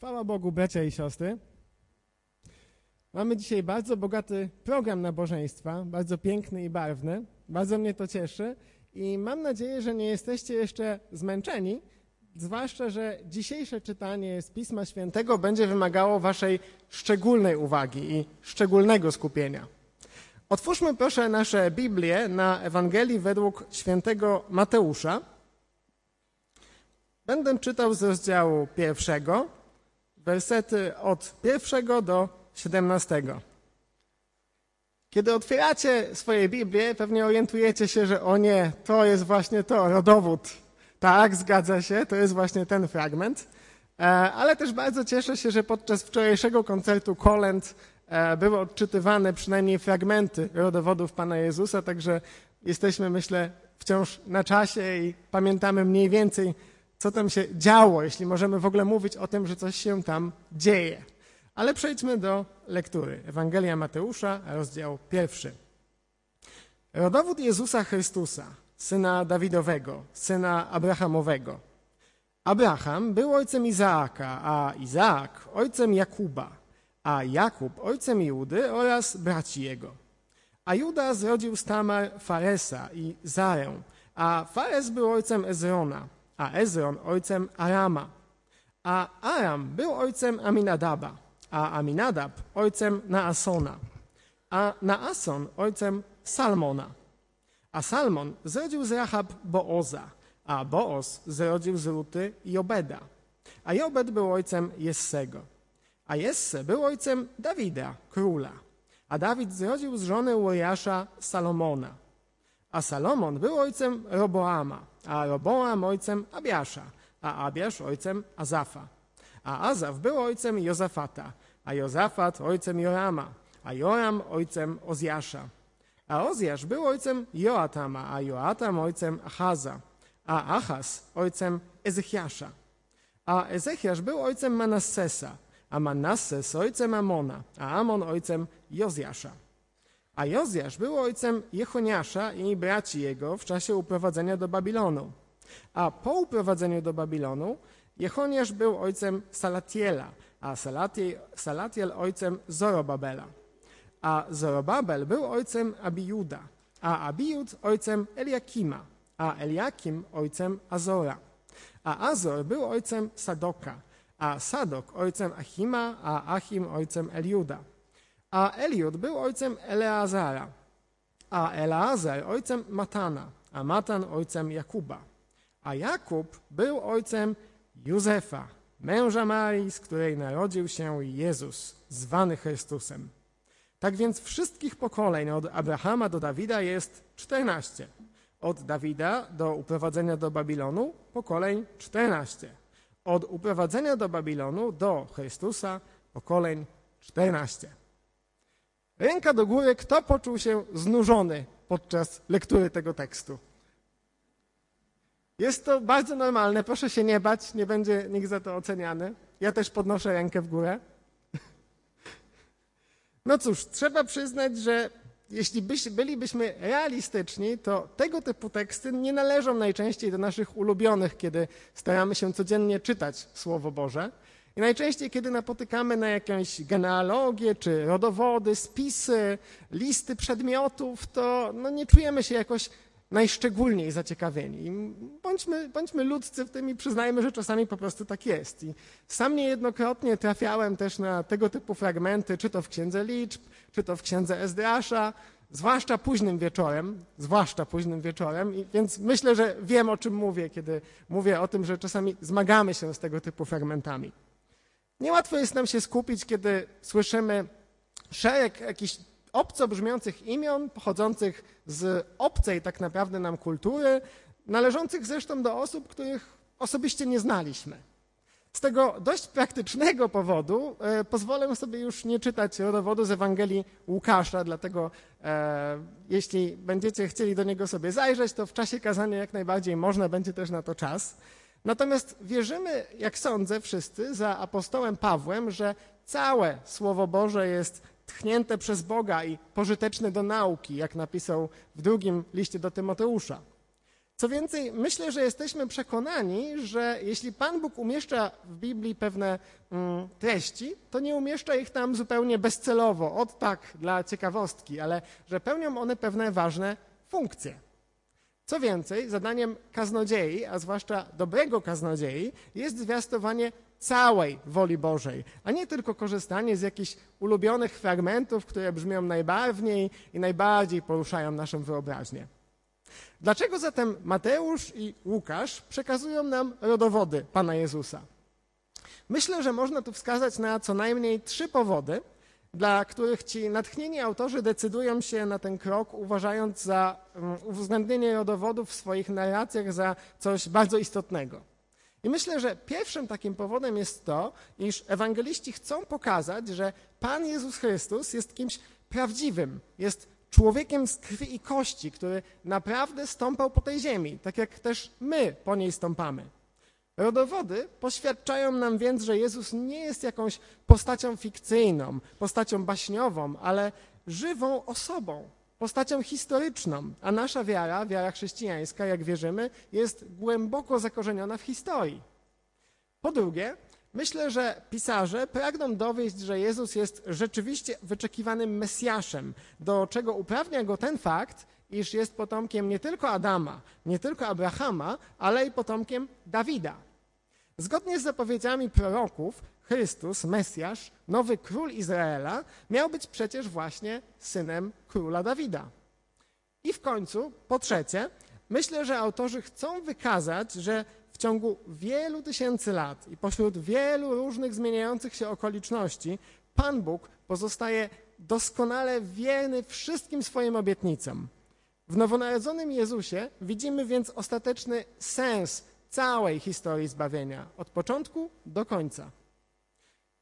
Chwała Bogu, bracia i siostry. Mamy dzisiaj bardzo bogaty program nabożeństwa, bardzo piękny i barwny. Bardzo mnie to cieszy i mam nadzieję, że nie jesteście jeszcze zmęczeni, zwłaszcza, że dzisiejsze czytanie z Pisma Świętego będzie wymagało waszej szczególnej uwagi i szczególnego skupienia. Otwórzmy proszę nasze Biblię na Ewangelii według świętego Mateusza. Będę czytał z rozdziału pierwszego, wersety od pierwszego do siedemnastego. Kiedy otwieracie swoje Biblię, pewnie orientujecie się, że o nie, to jest właśnie to, rodowód. Tak, zgadza się, to jest właśnie ten fragment. E, ale też bardzo cieszę się, że podczas wczorajszego koncertu Kolęd e, były odczytywane przynajmniej fragmenty rodowodów Pana Jezusa, także jesteśmy, myślę, wciąż na czasie i pamiętamy mniej więcej, co tam się działo, jeśli możemy w ogóle mówić o tym, że coś się tam dzieje. Ale przejdźmy do lektury. Ewangelia Mateusza, rozdział pierwszy. Rodowód Jezusa Chrystusa, syna Dawidowego, syna Abrahamowego. Abraham był ojcem Izaaka, a Izaak ojcem Jakuba, a Jakub ojcem Judy oraz braci jego. A Juda zrodził z Tamar Faresa i Zarę, a Fares był ojcem Ezrona, a Ezron ojcem Arama, a Aram był ojcem Aminadaba, a Aminadab ojcem Naasona, a Naason ojcem Salmona. A Salmon zrodził z Rahab Booza, a Booz zrodził z Ruty Jobeda. A Jobed był ojcem Jessego. A Jesse był ojcem Dawida, króla. A Dawid zrodził z żony Uriasza Salomona. A Salomon był ojcem Roboama, a Roboam ojcem Abiasza, a Abiasz ojcem Azafa. A Azaf był ojcem Jozafata, a Jozafat ojcem Jorama, a Joram ojcem Ozjasza. A Ozjasz był ojcem Joatama, a Joatam ojcem Achaza, a Achaz ojcem Ezechiasza. A Ezechiasz był ojcem Manassesa, a Manasses ojcem Amona, a Amon ojcem Jozjasza. A Jozjasz był ojcem Jechoniasza i braci jego w czasie uprowadzenia do Babilonu. A po uprowadzeniu do Babilonu Jechoniasz był ojcem Salatiela, a Salatiel, Salatiel ojcem Zorobabela. A Zorobabel był ojcem Abijuda, a Abijud ojcem Eliakima, a Eliakim ojcem Azora. A Azor był ojcem Sadoka, a Sadok ojcem Achima, a Achim ojcem Eliuda. A Eliud był ojcem Eleazara, a Eleazar ojcem Matana, a Matan ojcem Jakuba. A Jakub był ojcem Józefa, męża Marii, z której narodził się Jezus, zwany Chrystusem. Tak więc wszystkich pokoleń od Abrahama do Dawida jest czternaście. Od Dawida do uprowadzenia do Babilonu pokoleń czternaście. Od uprowadzenia do Babilonu do Chrystusa pokoleń czternaście. Ręka do góry, kto poczuł się znużony podczas lektury tego tekstu? Jest to bardzo normalne, proszę się nie bać, nie będzie nikt za to oceniany. Ja też podnoszę rękę w górę. No cóż, trzeba przyznać, że jeśli bylibyśmy realistyczni, to tego typu teksty nie należą najczęściej do naszych ulubionych, kiedy staramy się codziennie czytać Słowo Boże. I najczęściej, kiedy napotykamy na jakąś genealogię, czy rodowody, spisy, listy przedmiotów, to no nie czujemy się jakoś najszczególniej zaciekawieni. Bądźmy, bądźmy ludzcy w tym i przyznajmy, że czasami po prostu tak jest. I sam niejednokrotnie trafiałem też na tego typu fragmenty, czy to w Księdze Liczb, czy to w Księdze Ezdrasza, zwłaszcza późnym wieczorem, zwłaszcza późnym wieczorem, I więc myślę, że wiem o czym mówię, kiedy mówię o tym, że czasami zmagamy się z tego typu fragmentami. Niełatwo jest nam się skupić, kiedy słyszymy szereg jakichś obco brzmiących imion, pochodzących z obcej tak naprawdę nam kultury, należących zresztą do osób, których osobiście nie znaliśmy. Z tego dość praktycznego powodu e, pozwolę sobie już nie czytać rodowodu z Ewangelii Łukasza, dlatego e, jeśli będziecie chcieli do niego sobie zajrzeć, to w czasie kazania jak najbardziej można, będzie też na to czas. Natomiast wierzymy, jak sądzę wszyscy, za apostołem Pawłem, że całe Słowo Boże jest tchnięte przez Boga i pożyteczne do nauki, jak napisał w drugim liście do Tymoteusza. Co więcej, myślę, że jesteśmy przekonani, że jeśli Pan Bóg umieszcza w Biblii pewne mm, treści, to nie umieszcza ich tam zupełnie bezcelowo, od tak dla ciekawostki, ale że pełnią one pewne ważne funkcje. Co więcej, zadaniem kaznodziei, a zwłaszcza dobrego kaznodziei, jest zwiastowanie całej woli Bożej, a nie tylko korzystanie z jakichś ulubionych fragmentów, które brzmią najbarwniej i najbardziej poruszają naszą wyobraźnię. Dlaczego zatem Mateusz i Łukasz przekazują nam rodowody Pana Jezusa? Myślę, że można tu wskazać na co najmniej trzy powody, dla których ci natchnieni autorzy decydują się na ten krok, uważając za um, uwzględnienie rodowodów w swoich narracjach za coś bardzo istotnego. I myślę, że pierwszym takim powodem jest to, iż ewangeliści chcą pokazać, że Pan Jezus Chrystus jest kimś prawdziwym, jest człowiekiem z krwi i kości, który naprawdę stąpał po tej ziemi, tak jak też my po niej stąpamy. Rodowody poświadczają nam więc, że Jezus nie jest jakąś postacią fikcyjną, postacią baśniową, ale żywą osobą, postacią historyczną, a nasza wiara, wiara chrześcijańska, jak wierzymy, jest głęboko zakorzeniona w historii. Po drugie, myślę, że pisarze pragną dowieść, że Jezus jest rzeczywiście wyczekiwanym Mesjaszem, do czego uprawnia go ten fakt, iż jest potomkiem nie tylko Adama, nie tylko Abrahama, ale i potomkiem Dawida. Zgodnie z zapowiedziami proroków, Chrystus, Mesjasz, nowy król Izraela, miał być przecież właśnie synem króla Dawida. I w końcu, po trzecie, myślę, że autorzy chcą wykazać, że w ciągu wielu tysięcy lat i pośród wielu różnych zmieniających się okoliczności, Pan Bóg pozostaje doskonale wierny wszystkim swoim obietnicom. W nowonarodzonym Jezusie widzimy więc ostateczny sens całej historii zbawienia, od początku do końca.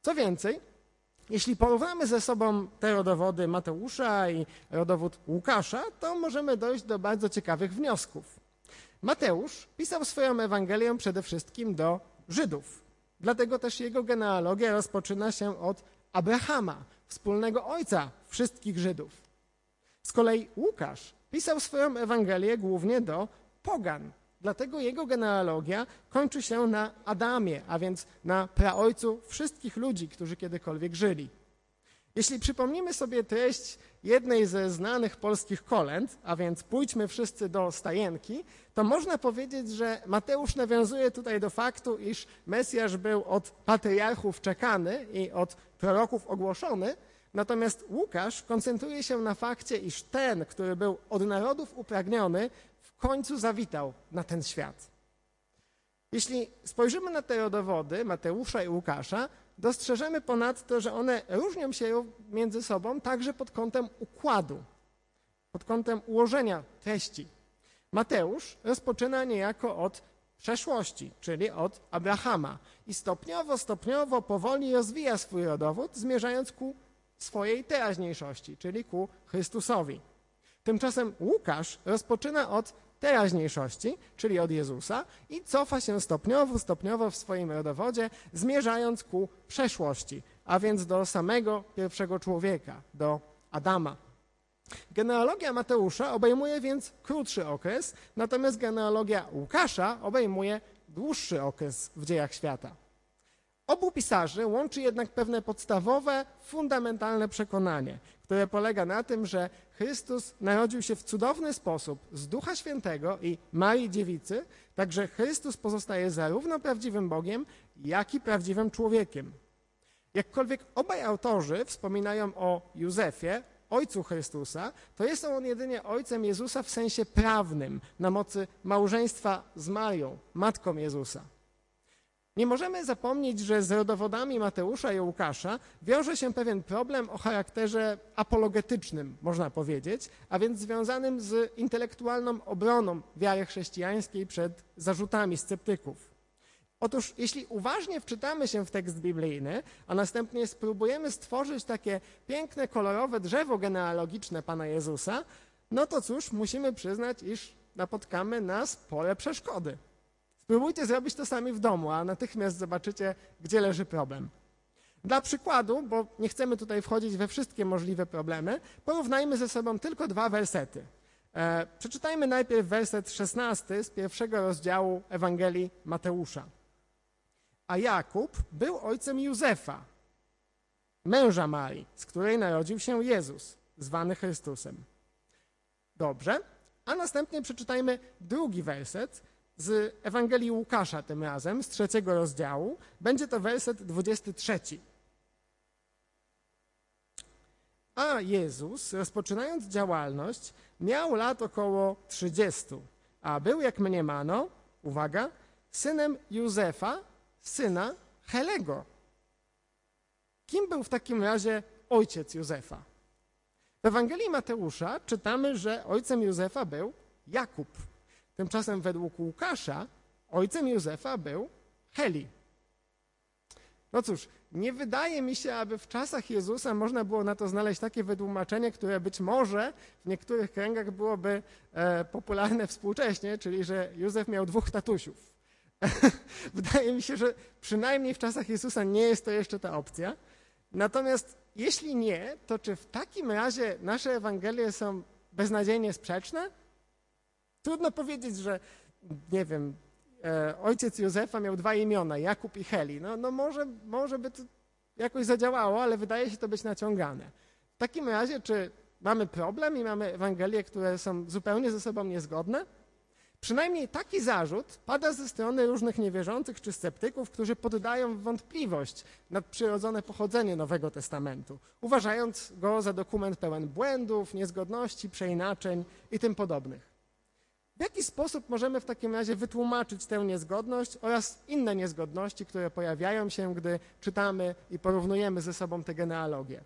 Co więcej, jeśli porównamy ze sobą te rodowody Mateusza i rodowód Łukasza, to możemy dojść do bardzo ciekawych wniosków. Mateusz pisał swoją Ewangelię przede wszystkim do Żydów. Dlatego też jego genealogia rozpoczyna się od Abrahama, wspólnego ojca wszystkich Żydów. Z kolei Łukasz pisał swoją Ewangelię głównie do pogan, Dlatego jego genealogia kończy się na Adamie, a więc na praojcu wszystkich ludzi, którzy kiedykolwiek żyli. Jeśli przypomnimy sobie treść jednej ze znanych polskich kolęd, a więc pójdźmy wszyscy do stajenki, to można powiedzieć, że Mateusz nawiązuje tutaj do faktu, iż Mesjasz był od patriarchów czekany i od proroków ogłoszony, natomiast Łukasz koncentruje się na fakcie, iż ten, który był od narodów upragniony, końcu zawitał na ten świat. Jeśli spojrzymy na te rodowody Mateusza i Łukasza, dostrzeżemy ponadto, że one różnią się między sobą także pod kątem układu, pod kątem ułożenia treści. Mateusz rozpoczyna niejako od przeszłości, czyli od Abrahama i stopniowo, stopniowo, powoli rozwija swój rodowód, zmierzając ku swojej teraźniejszości, czyli ku Chrystusowi. Tymczasem Łukasz rozpoczyna od teraźniejszości, czyli od Jezusa i cofa się stopniowo, stopniowo w swoim rodowodzie, zmierzając ku przeszłości, a więc do samego pierwszego człowieka, do Adama. Genealogia Mateusza obejmuje więc krótszy okres, natomiast genealogia Łukasza obejmuje dłuższy okres w dziejach świata. Obu pisarzy łączy jednak pewne podstawowe, fundamentalne przekonanie, które polega na tym, że Chrystus narodził się w cudowny sposób z Ducha Świętego i Marii Dziewicy, także Chrystus pozostaje zarówno prawdziwym Bogiem, jak i prawdziwym człowiekiem. Jakkolwiek obaj autorzy wspominają o Józefie, ojcu Chrystusa, to jest on jedynie ojcem Jezusa w sensie prawnym, na mocy małżeństwa z Marią, matką Jezusa. Nie możemy zapomnieć, że z rodowodami Mateusza i Łukasza wiąże się pewien problem o charakterze apologetycznym, można powiedzieć, a więc związanym z intelektualną obroną wiary chrześcijańskiej przed zarzutami sceptyków. Otóż, jeśli uważnie wczytamy się w tekst biblijny, a następnie spróbujemy stworzyć takie piękne, kolorowe drzewo genealogiczne Pana Jezusa, no to cóż, musimy przyznać, iż napotkamy na spore przeszkody. Spróbujcie zrobić to sami w domu, a natychmiast zobaczycie, gdzie leży problem. Dla przykładu, bo nie chcemy tutaj wchodzić we wszystkie możliwe problemy, porównajmy ze sobą tylko dwa wersety. E, przeczytajmy najpierw werset 16 z pierwszego rozdziału Ewangelii Mateusza. A Jakub był ojcem Józefa, męża Marii, z której narodził się Jezus, zwany Chrystusem. Dobrze, a następnie przeczytajmy drugi werset z Ewangelii Łukasza tym razem, z trzeciego rozdziału. Będzie to werset 23. A Jezus, rozpoczynając działalność, miał lat około 30, a był, jak mniemano, uwaga, synem Józefa, syna Helego. Kim był w takim razie ojciec Józefa? W Ewangelii Mateusza czytamy, że ojcem Józefa był Jakub. Tymczasem według Łukasza ojcem Józefa był Heli. No cóż, nie wydaje mi się, aby w czasach Jezusa można było na to znaleźć takie wytłumaczenie, które być może w niektórych kręgach byłoby e, popularne współcześnie, czyli że Józef miał dwóch tatusiów. wydaje mi się, że przynajmniej w czasach Jezusa nie jest to jeszcze ta opcja. Natomiast jeśli nie, to czy w takim razie nasze Ewangelie są beznadziejnie sprzeczne? Trudno powiedzieć, że nie wiem, e, ojciec Józefa miał dwa imiona, Jakub i Heli. No, no może, może by to jakoś zadziałało, ale wydaje się to być naciągane. W takim razie, czy mamy problem i mamy Ewangelie, które są zupełnie ze sobą niezgodne? Przynajmniej taki zarzut pada ze strony różnych niewierzących czy sceptyków, którzy poddają wątpliwość nadprzyrodzone pochodzenie Nowego Testamentu, uważając go za dokument pełen błędów, niezgodności, przeinaczeń i tym podobnych. W jaki sposób możemy w takim razie wytłumaczyć tę niezgodność oraz inne niezgodności, które pojawiają się, gdy czytamy i porównujemy ze sobą te genealogie?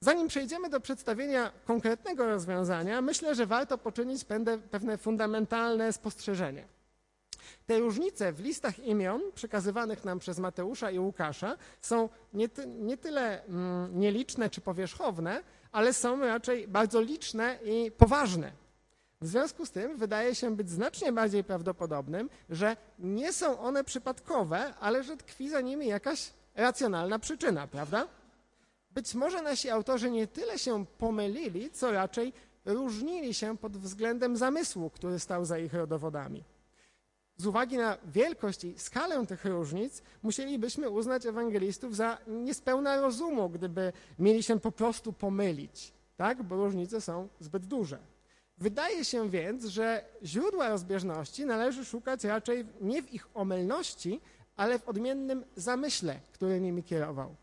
Zanim przejdziemy do przedstawienia konkretnego rozwiązania, myślę, że warto poczynić pewne fundamentalne spostrzeżenie. Te różnice w listach imion przekazywanych nam przez Mateusza i Łukasza są nie, ty, nie tyle mm, nieliczne czy powierzchowne, ale są raczej bardzo liczne i poważne. W związku z tym wydaje się być znacznie bardziej prawdopodobnym, że nie są one przypadkowe, ale że tkwi za nimi jakaś racjonalna przyczyna, prawda? Być może nasi autorzy nie tyle się pomylili, co raczej różnili się pod względem zamysłu, który stał za ich rodowodami. Z uwagi na wielkość i skalę tych różnic, musielibyśmy uznać ewangelistów za niespełna rozumu, gdyby mieli się po prostu pomylić, tak? bo różnice są zbyt duże. Wydaje się więc, że źródła rozbieżności należy szukać raczej nie w ich omylności, ale w odmiennym zamyśle, który nimi kierował.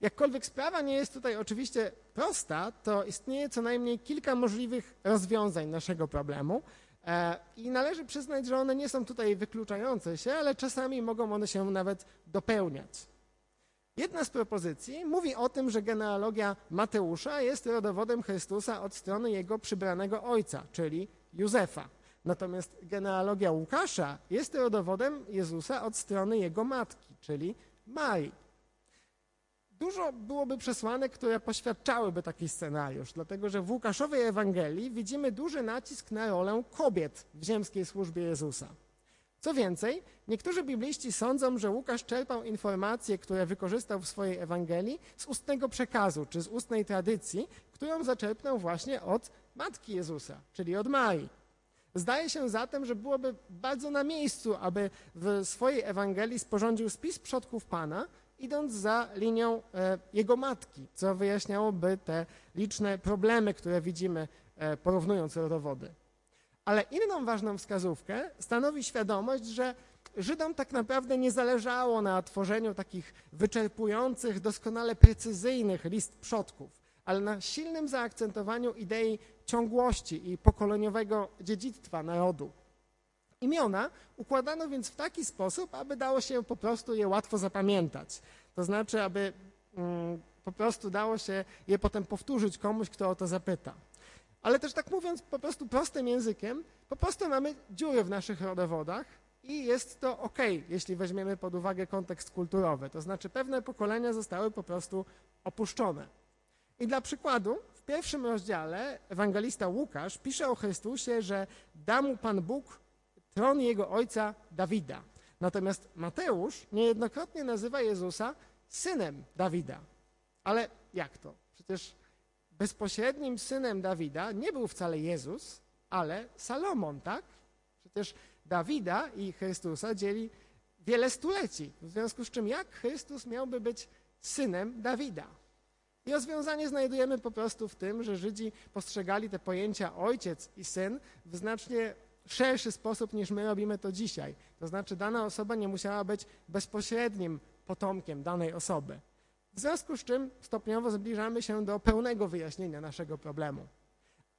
Jakkolwiek sprawa nie jest tutaj oczywiście prosta, to istnieje co najmniej kilka możliwych rozwiązań naszego problemu e, i należy przyznać, że one nie są tutaj wykluczające się, ale czasami mogą one się nawet dopełniać. Jedna z propozycji mówi o tym, że genealogia Mateusza jest rodowodem Chrystusa od strony jego przybranego ojca, czyli Józefa. Natomiast genealogia Łukasza jest rodowodem Jezusa od strony jego matki, czyli Marii. Dużo byłoby przesłanek, które poświadczałyby taki scenariusz, dlatego że w Łukaszowej Ewangelii widzimy duży nacisk na rolę kobiet w ziemskiej służbie Jezusa. Co więcej, niektórzy bibliści sądzą, że Łukasz czerpał informacje, które wykorzystał w swojej Ewangelii z ustnego przekazu, czy z ustnej tradycji, którą zaczerpnął właśnie od matki Jezusa, czyli od Marii. Zdaje się zatem, że byłoby bardzo na miejscu, aby w swojej Ewangelii sporządził spis przodków Pana, idąc za linią e, jego matki, co wyjaśniałoby te liczne problemy, które widzimy e, porównując rodowody. Ale inną ważną wskazówkę stanowi świadomość, że Żydom tak naprawdę nie zależało na tworzeniu takich wyczerpujących, doskonale precyzyjnych list przodków, ale na silnym zaakcentowaniu idei ciągłości i pokoleniowego dziedzictwa narodu. Imiona układano więc w taki sposób, aby dało się po prostu je łatwo zapamiętać. To znaczy, aby mm, po prostu dało się je potem powtórzyć komuś, kto o to zapyta. Ale też tak mówiąc po prostu prostym językiem, po prostu mamy dziury w naszych rodowodach i jest to ok, jeśli weźmiemy pod uwagę kontekst kulturowy. To znaczy pewne pokolenia zostały po prostu opuszczone. I dla przykładu, w pierwszym rozdziale ewangelista Łukasz pisze o Chrystusie, że da mu Pan Bóg tron jego ojca Dawida. Natomiast Mateusz niejednokrotnie nazywa Jezusa synem Dawida. Ale jak to? Przecież bezpośrednim synem Dawida nie był wcale Jezus, ale Salomon, tak? Przecież Dawida i Chrystusa dzieli wiele stuleci, w związku z czym jak Chrystus miałby być synem Dawida? I rozwiązanie znajdujemy po prostu w tym, że Żydzi postrzegali te pojęcia ojciec i syn w znacznie szerszy sposób niż my robimy to dzisiaj. To znaczy dana osoba nie musiała być bezpośrednim potomkiem danej osoby. W związku z czym stopniowo zbliżamy się do pełnego wyjaśnienia naszego problemu.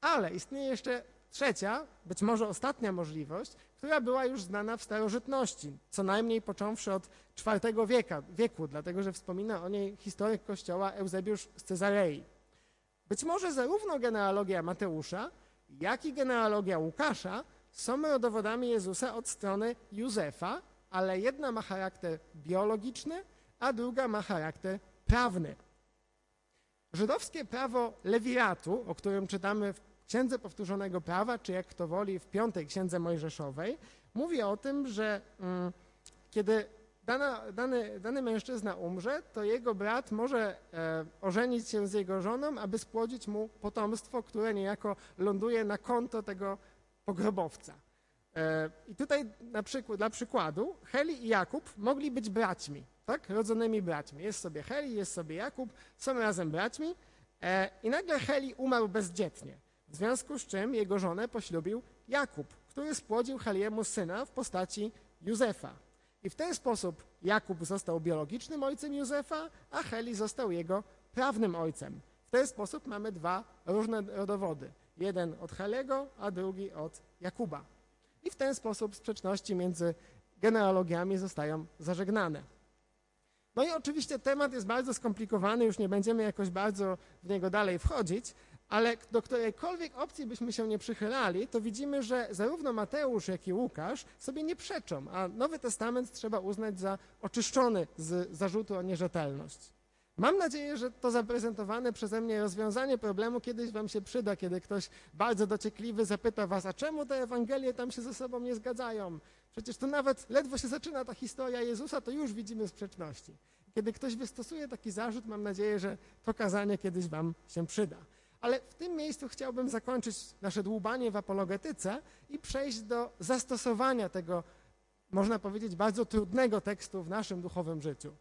Ale istnieje jeszcze trzecia, być może ostatnia możliwość, która była już znana w starożytności, co najmniej począwszy od IV wieka, wieku, dlatego że wspomina o niej historyk kościoła Eusebiusz z Cezarei. Być może zarówno genealogia Mateusza, jak i genealogia Łukasza są rodowodami Jezusa od strony Józefa, ale jedna ma charakter biologiczny, a druga ma charakter prawny. Żydowskie prawo lewiratu, o którym czytamy w Księdze Powtórzonego Prawa, czy jak kto woli w piątej Księdze Mojżeszowej, mówi o tym, że mm, kiedy dana, dany, dany mężczyzna umrze, to jego brat może e, ożenić się z jego żoną, aby spłodzić mu potomstwo, które niejako ląduje na konto tego pogrobowca. E, I tutaj na przykład, dla przykładu Heli i Jakub mogli być braćmi, tak? rodzonymi braćmi. Jest sobie Heli, jest sobie Jakub, są razem braćmi e, i nagle Heli umarł bezdzietnie, w związku z czym jego żonę poślubił Jakub, który spłodził Heliemu syna w postaci Józefa. I w ten sposób Jakub został biologicznym ojcem Józefa, a Heli został jego prawnym ojcem. W ten sposób mamy dwa różne rodowody. Jeden od Helego, a drugi od Jakuba. I w ten sposób sprzeczności między genealogiami zostają zażegnane. No i oczywiście temat jest bardzo skomplikowany, już nie będziemy jakoś bardzo w niego dalej wchodzić, ale do którejkolwiek opcji byśmy się nie przychylali, to widzimy, że zarówno Mateusz, jak i Łukasz sobie nie przeczą, a Nowy Testament trzeba uznać za oczyszczony z zarzutu o nierzetelność. Mam nadzieję, że to zaprezentowane przeze mnie rozwiązanie problemu kiedyś wam się przyda, kiedy ktoś bardzo dociekliwy zapyta was, a czemu te Ewangelie tam się ze sobą nie zgadzają? Przecież to nawet ledwo się zaczyna ta historia Jezusa, to już widzimy sprzeczności. Kiedy ktoś wystosuje taki zarzut, mam nadzieję, że to kazanie kiedyś wam się przyda. Ale w tym miejscu chciałbym zakończyć nasze dłubanie w apologetyce i przejść do zastosowania tego, można powiedzieć, bardzo trudnego tekstu w naszym duchowym życiu.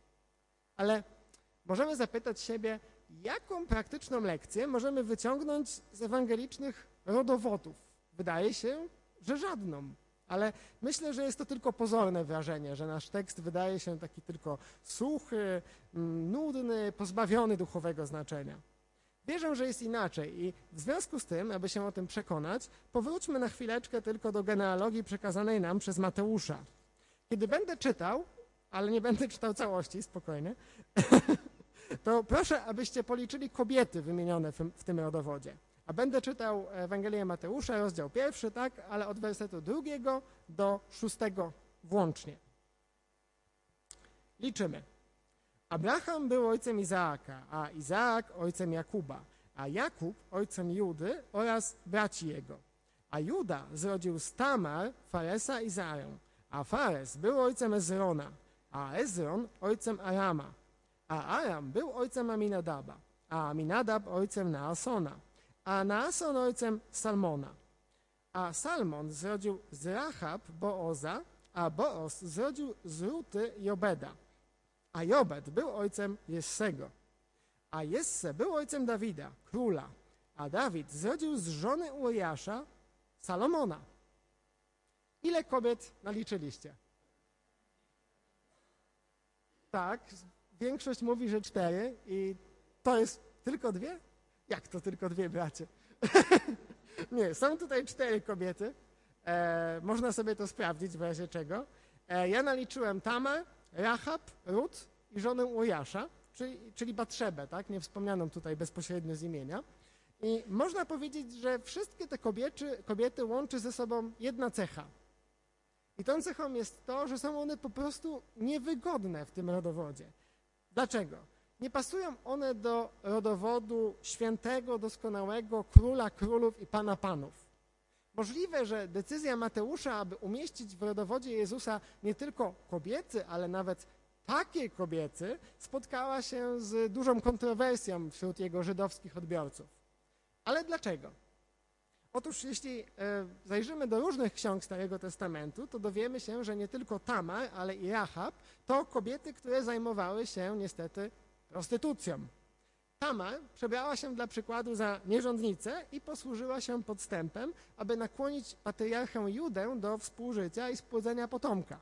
Ale możemy zapytać siebie, jaką praktyczną lekcję możemy wyciągnąć z ewangelicznych rodowodów? Wydaje się, że żadną. Ale myślę, że jest to tylko pozorne wrażenie, że nasz tekst wydaje się taki tylko suchy, mm, nudny, pozbawiony duchowego znaczenia. Wierzę, że jest inaczej i w związku z tym, aby się o tym przekonać, powróćmy na chwileczkę tylko do genealogii przekazanej nam przez Mateusza. Kiedy będę czytał, ale nie będę czytał całości, spokojnie, to proszę, abyście policzyli kobiety wymienione w tym rodowodzie. A będę czytał Ewangelię Mateusza, rozdział pierwszy, tak, ale od wersetu drugiego do szóstego włącznie. Liczymy. Abraham był ojcem Izaaka, a Izaak ojcem Jakuba, a Jakub ojcem Judy oraz braci jego. A Juda zrodził Stamar, Faresa i Zarę, a Fares był ojcem Ezrona, a Ezron ojcem Arama, a Aram był ojcem Aminadaba, a Aminadab ojcem Naasona, a Naason ojcem Salmona. A Salmon zrodził z Rahab Booza, a Boaz zrodził z Ruty Jobeda. A Jobed był ojcem Jessego. A Jesse był ojcem Dawida, króla. A Dawid zrodził z żony Uriasza Salomona. Ile kobiet naliczyliście? Tak, większość mówi, że cztery i to jest tylko dwie? Jak to tylko dwie, bracie? Nie, są tutaj cztery kobiety. E, można sobie to sprawdzić w razie czego. E, ja naliczyłem Tamar, Rahab, Rut i żonę Ujasza, czyli, czyli Batrzebę, tak? nie wspomnianą tutaj bezpośrednio z imienia. I można powiedzieć, że wszystkie te kobiety, kobiety łączy ze sobą jedna cecha. I tą cechą jest to, że są one po prostu niewygodne w tym rodowodzie. Dlaczego? Nie pasują one do rodowodu świętego, doskonałego króla królów i pana panów. Możliwe, że decyzja Mateusza, aby umieścić w rodowodzie Jezusa nie tylko kobiety, ale nawet takie kobiety, spotkała się z dużą kontrowersją wśród jego żydowskich odbiorców. Ale dlaczego? Otóż jeśli e, zajrzymy do różnych ksiąg Starego Testamentu, to dowiemy się, że nie tylko Tamar, ale i Rahab to kobiety, które zajmowały się niestety prostytucją. Tamar przebrała się dla przykładu za nierządnicę i posłużyła się podstępem, aby nakłonić patriarchę Judę do współżycia i spłodzenia potomka.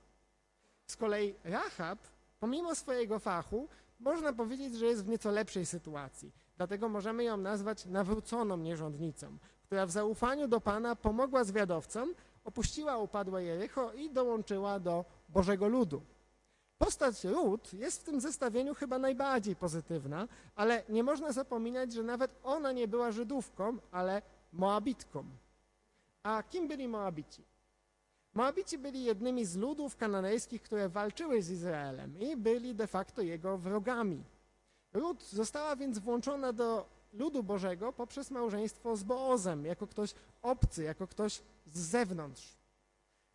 Z kolei Rahab, pomimo swojego fachu, można powiedzieć, że jest w nieco lepszej sytuacji. Dlatego możemy ją nazwać nawróconą nierządnicą, która w zaufaniu do Pana pomogła zwiadowcom, opuściła upadłe Jericho i dołączyła do Bożego ludu. Postać Rut jest w tym zestawieniu chyba najbardziej pozytywna, ale nie można zapominać, że nawet ona nie była Żydówką, ale Moabitką. A kim byli Moabici? Moabici byli jednymi z ludów kananejskich, które walczyły z Izraelem i byli de facto jego wrogami. Rut została więc włączona do ludu Bożego poprzez małżeństwo z Boozem, jako ktoś obcy, jako ktoś z zewnątrz.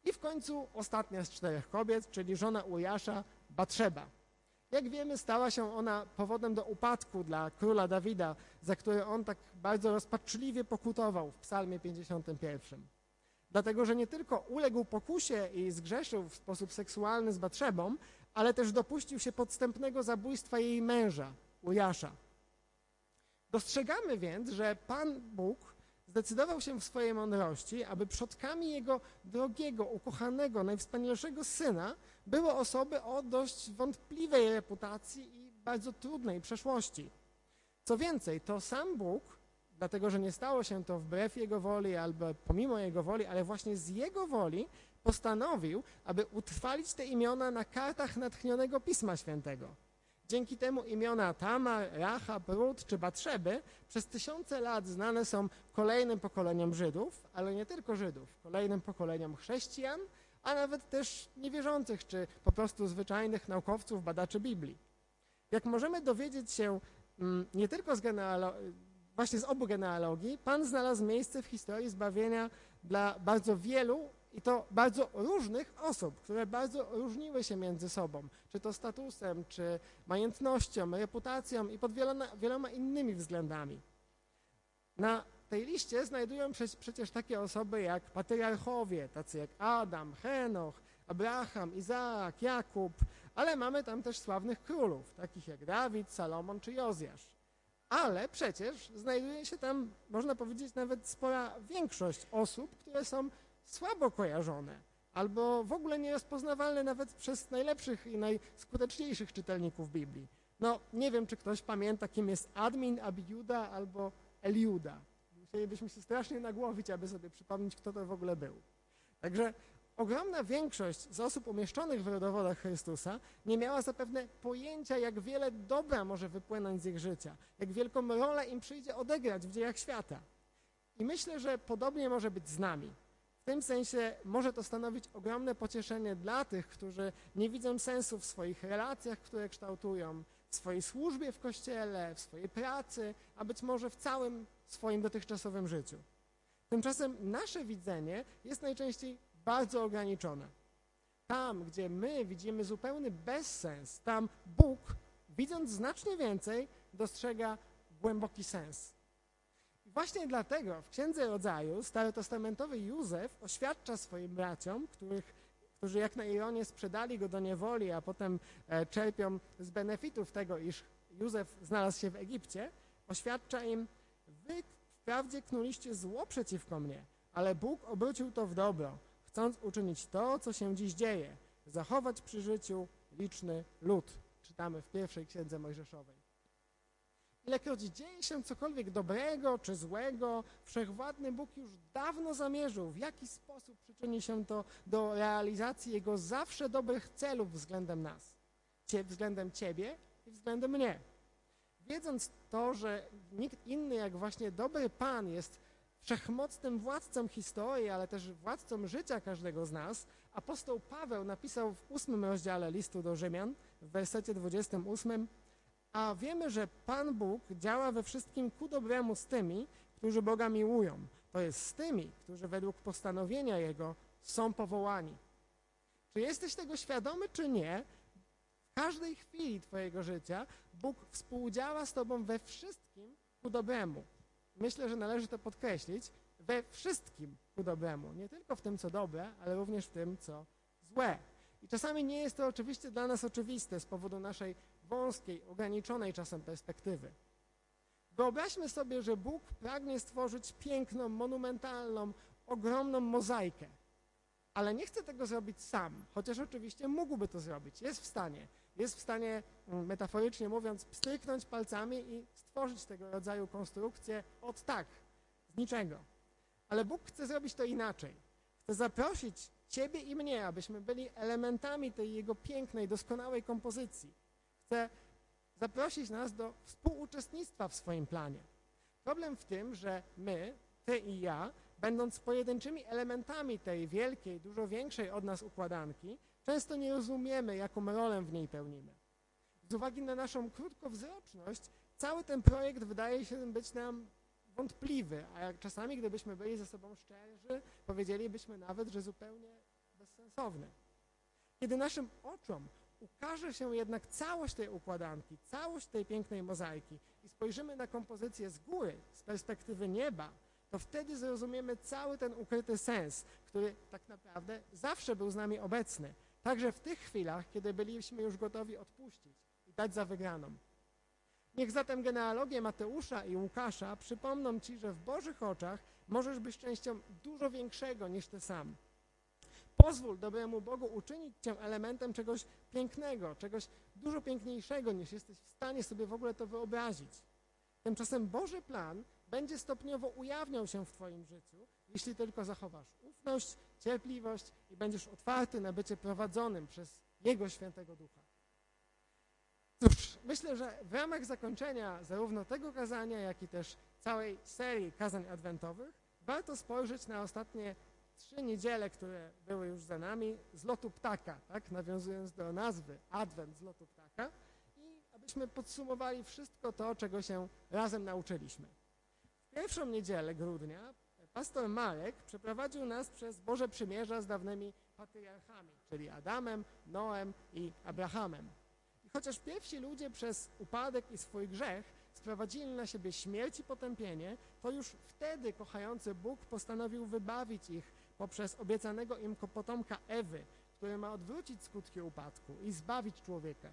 I w końcu ostatnia z czterech kobiet, czyli żona Ujasza, Batrzeba. Jak wiemy, stała się ona powodem do upadku dla króla Dawida, za który on tak bardzo rozpaczliwie pokutował w psalmie 51. Dlatego, że nie tylko uległ pokusie i zgrzeszył w sposób seksualny z Batrzebą, ale też dopuścił się podstępnego zabójstwa jej męża, Ujasza. Dostrzegamy więc, że Pan Bóg zdecydował się w swojej mądrości, aby przodkami jego drogiego, ukochanego, najwspanialszego syna były osoby o dość wątpliwej reputacji i bardzo trudnej przeszłości. Co więcej, to sam Bóg, dlatego że nie stało się to wbrew jego woli albo pomimo jego woli, ale właśnie z jego woli postanowił, aby utrwalić te imiona na kartach natchnionego Pisma Świętego. Dzięki temu imiona Tamar, Rahab, Rut czy Batrzeby przez tysiące lat znane są kolejnym pokoleniom Żydów, ale nie tylko Żydów, kolejnym pokoleniom chrześcijan, a nawet też niewierzących czy po prostu zwyczajnych naukowców, badaczy Biblii. Jak możemy dowiedzieć się mm, nie tylko z właśnie z obu genealogii, Pan znalazł miejsce w historii zbawienia dla bardzo wielu i to bardzo różnych osób, które bardzo różniły się między sobą, czy to statusem, czy majątnością, reputacją i pod wieloma, wieloma innymi względami. Na tej liście znajdują się przecież takie osoby jak patriarchowie, tacy jak Adam, Henoch, Abraham, Izaak, Jakub, ale mamy tam też sławnych królów, takich jak Dawid, Salomon czy Jozjasz. Ale przecież znajduje się tam, można powiedzieć, nawet spora większość osób, które są słabo kojarzone albo w ogóle nierozpoznawalne nawet przez najlepszych i najskuteczniejszych czytelników Biblii. No, nie wiem, czy ktoś pamięta, kim jest Admin, Abiuda albo Eliuda. Musielibyśmy się strasznie nagłowić, aby sobie przypomnieć, kto to w ogóle był. Także ogromna większość z osób umieszczonych w rodowodach Chrystusa nie miała zapewne pojęcia, jak wiele dobra może wypłynąć z ich życia, jak wielką rolę im przyjdzie odegrać w dziejach świata. I myślę, że podobnie może być z nami. W tym sensie może to stanowić ogromne pocieszenie dla tych, którzy nie widzą sensu w swoich relacjach, które kształtują, w swojej służbie w kościele, w swojej pracy, a być może w całym swoim dotychczasowym życiu. Tymczasem nasze widzenie jest najczęściej bardzo ograniczone. Tam, gdzie my widzimy zupełny bezsens, tam Bóg, widząc znacznie więcej, dostrzega głęboki sens. Właśnie dlatego w Księdze Rodzaju starotestamentowy Józef oświadcza swoim braciom, których, którzy jak na ironię sprzedali go do niewoli, a potem e, czerpią z benefitów tego, iż Józef znalazł się w Egipcie, oświadcza im, wy wprawdzie knuliście zło przeciwko mnie, ale Bóg obrócił to w dobro, chcąc uczynić to, co się dziś dzieje, zachować przy życiu liczny lud. Czytamy w pierwszej księdze Mojżeszowej. Ilekroć dzieje się cokolwiek dobrego czy złego, wszechwładny Bóg już dawno zamierzył, w jaki sposób przyczyni się to do realizacji Jego zawsze dobrych celów względem nas, względem Ciebie i względem mnie. Wiedząc to, że nikt inny jak właśnie dobry Pan jest wszechmocnym władcą historii, ale też władcą życia każdego z nas, apostoł Paweł napisał w ósmym rozdziale listu do Rzymian, w wersecie 28, a wiemy, że Pan Bóg działa we wszystkim ku dobremu z tymi, którzy Boga miłują. To jest z tymi, którzy według postanowienia Jego są powołani. Czy jesteś tego świadomy, czy nie? W każdej chwili Twojego życia Bóg współdziała z Tobą we wszystkim ku dobremu. myślę, że należy to podkreślić, we wszystkim ku dobremu. Nie tylko w tym, co dobre, ale również w tym, co złe. I czasami nie jest to oczywiście dla nas oczywiste z powodu naszej wąskiej, ograniczonej czasem perspektywy. Wyobraźmy sobie, że Bóg pragnie stworzyć piękną, monumentalną, ogromną mozaikę, ale nie chce tego zrobić sam, chociaż oczywiście mógłby to zrobić, jest w stanie. Jest w stanie, mm, metaforycznie mówiąc, pstryknąć palcami i stworzyć tego rodzaju konstrukcję od tak, z niczego. Ale Bóg chce zrobić to inaczej. Chce zaprosić Ciebie i mnie, abyśmy byli elementami tej Jego pięknej, doskonałej kompozycji. Chce zaprosić nas do współuczestnictwa w swoim planie. Problem w tym, że my, Ty i ja, będąc pojedynczymi elementami tej wielkiej, dużo większej od nas układanki, często nie rozumiemy, jaką rolę w niej pełnimy. Z uwagi na naszą krótkowzroczność, cały ten projekt wydaje się być nam wątpliwy, a jak czasami, gdybyśmy byli ze sobą szczerzy, powiedzielibyśmy nawet, że zupełnie bezsensowny. Kiedy naszym oczom ukaże się jednak całość tej układanki, całość tej pięknej mozaiki i spojrzymy na kompozycję z góry, z perspektywy nieba, to wtedy zrozumiemy cały ten ukryty sens, który tak naprawdę zawsze był z nami obecny. Także w tych chwilach, kiedy byliśmy już gotowi odpuścić i dać za wygraną. Niech zatem genealogie Mateusza i Łukasza przypomną Ci, że w Bożych oczach możesz być częścią dużo większego niż Ty sam. Pozwól dobremu Bogu uczynić Cię elementem czegoś pięknego, czegoś dużo piękniejszego niż jesteś w stanie sobie w ogóle to wyobrazić. Tymczasem Boży plan będzie stopniowo ujawniał się w Twoim życiu, jeśli tylko zachowasz ufność, cierpliwość i będziesz otwarty na bycie prowadzonym przez Jego świętego ducha. Cóż, myślę, że w ramach zakończenia zarówno tego kazania, jak i też całej serii kazań adwentowych warto spojrzeć na ostatnie trzy niedziele, które były już za nami, z lotu ptaka, tak? nawiązując do nazwy Adwent z lotu ptaka i abyśmy podsumowali wszystko to, czego się razem nauczyliśmy. W pierwszą niedzielę grudnia pastor Marek przeprowadził nas przez Boże Przymierza z dawnymi patriarchami, czyli Adamem, Noem i Abrahamem. I chociaż pierwsi ludzie przez upadek i swój grzech sprowadzili na siebie śmierć i potępienie, to już wtedy kochający Bóg postanowił wybawić ich poprzez obiecanego im potomka Ewy, który ma odwrócić skutki upadku i zbawić człowieka.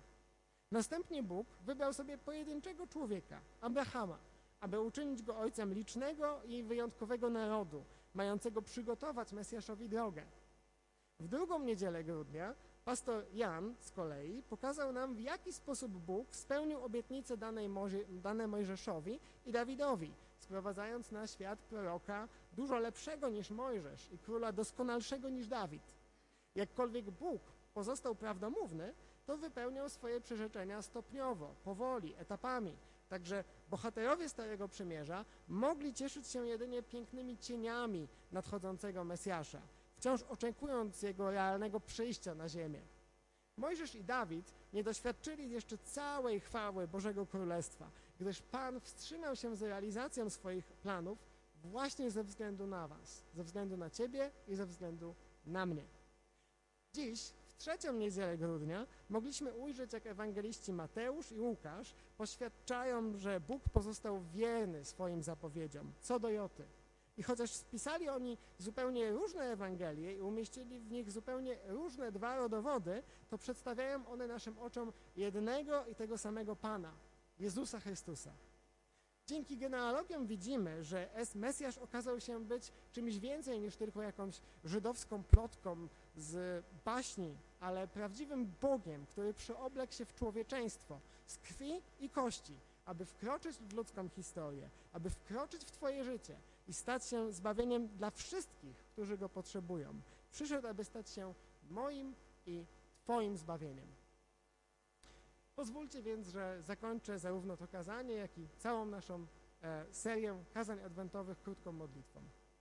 Następnie Bóg wybrał sobie pojedynczego człowieka, Abrahama, aby uczynić go ojcem licznego i wyjątkowego narodu, mającego przygotować Mesjaszowi drogę. W drugą niedzielę grudnia pastor Jan z kolei pokazał nam, w jaki sposób Bóg spełnił obietnicę danej dane Mojżeszowi i Dawidowi, sprowadzając na świat proroka dużo lepszego niż Mojżesz i króla doskonalszego niż Dawid. Jakkolwiek Bóg pozostał prawdomówny, to wypełniał swoje przyrzeczenia stopniowo, powoli, etapami. Także bohaterowie Starego Przymierza mogli cieszyć się jedynie pięknymi cieniami nadchodzącego Mesjasza, wciąż oczekując jego realnego przyjścia na ziemię. Mojżesz i Dawid nie doświadczyli jeszcze całej chwały Bożego Królestwa, gdyż Pan wstrzymał się z realizacją swoich planów właśnie ze względu na Was, ze względu na Ciebie i ze względu na mnie. Dziś, w trzecią niedzielę grudnia, mogliśmy ujrzeć, jak ewangeliści Mateusz i Łukasz poświadczają, że Bóg pozostał wierny swoim zapowiedziom, co do Joty. I chociaż spisali oni zupełnie różne Ewangelie i umieścili w nich zupełnie różne dwa rodowody, to przedstawiają one naszym oczom jednego i tego samego Pana, Jezusa Chrystusa. Dzięki genealogiom widzimy, że Mesjasz okazał się być czymś więcej niż tylko jakąś żydowską plotką z baśni, ale prawdziwym Bogiem, który przyoblekł się w człowieczeństwo z krwi i kości, aby wkroczyć w ludzką historię, aby wkroczyć w Twoje życie i stać się zbawieniem dla wszystkich, którzy Go potrzebują. Przyszedł, aby stać się moim i Twoim zbawieniem. Pozwólcie więc, że zakończę zarówno to kazanie, jak i całą naszą e, serię kazań adwentowych krótką modlitwą.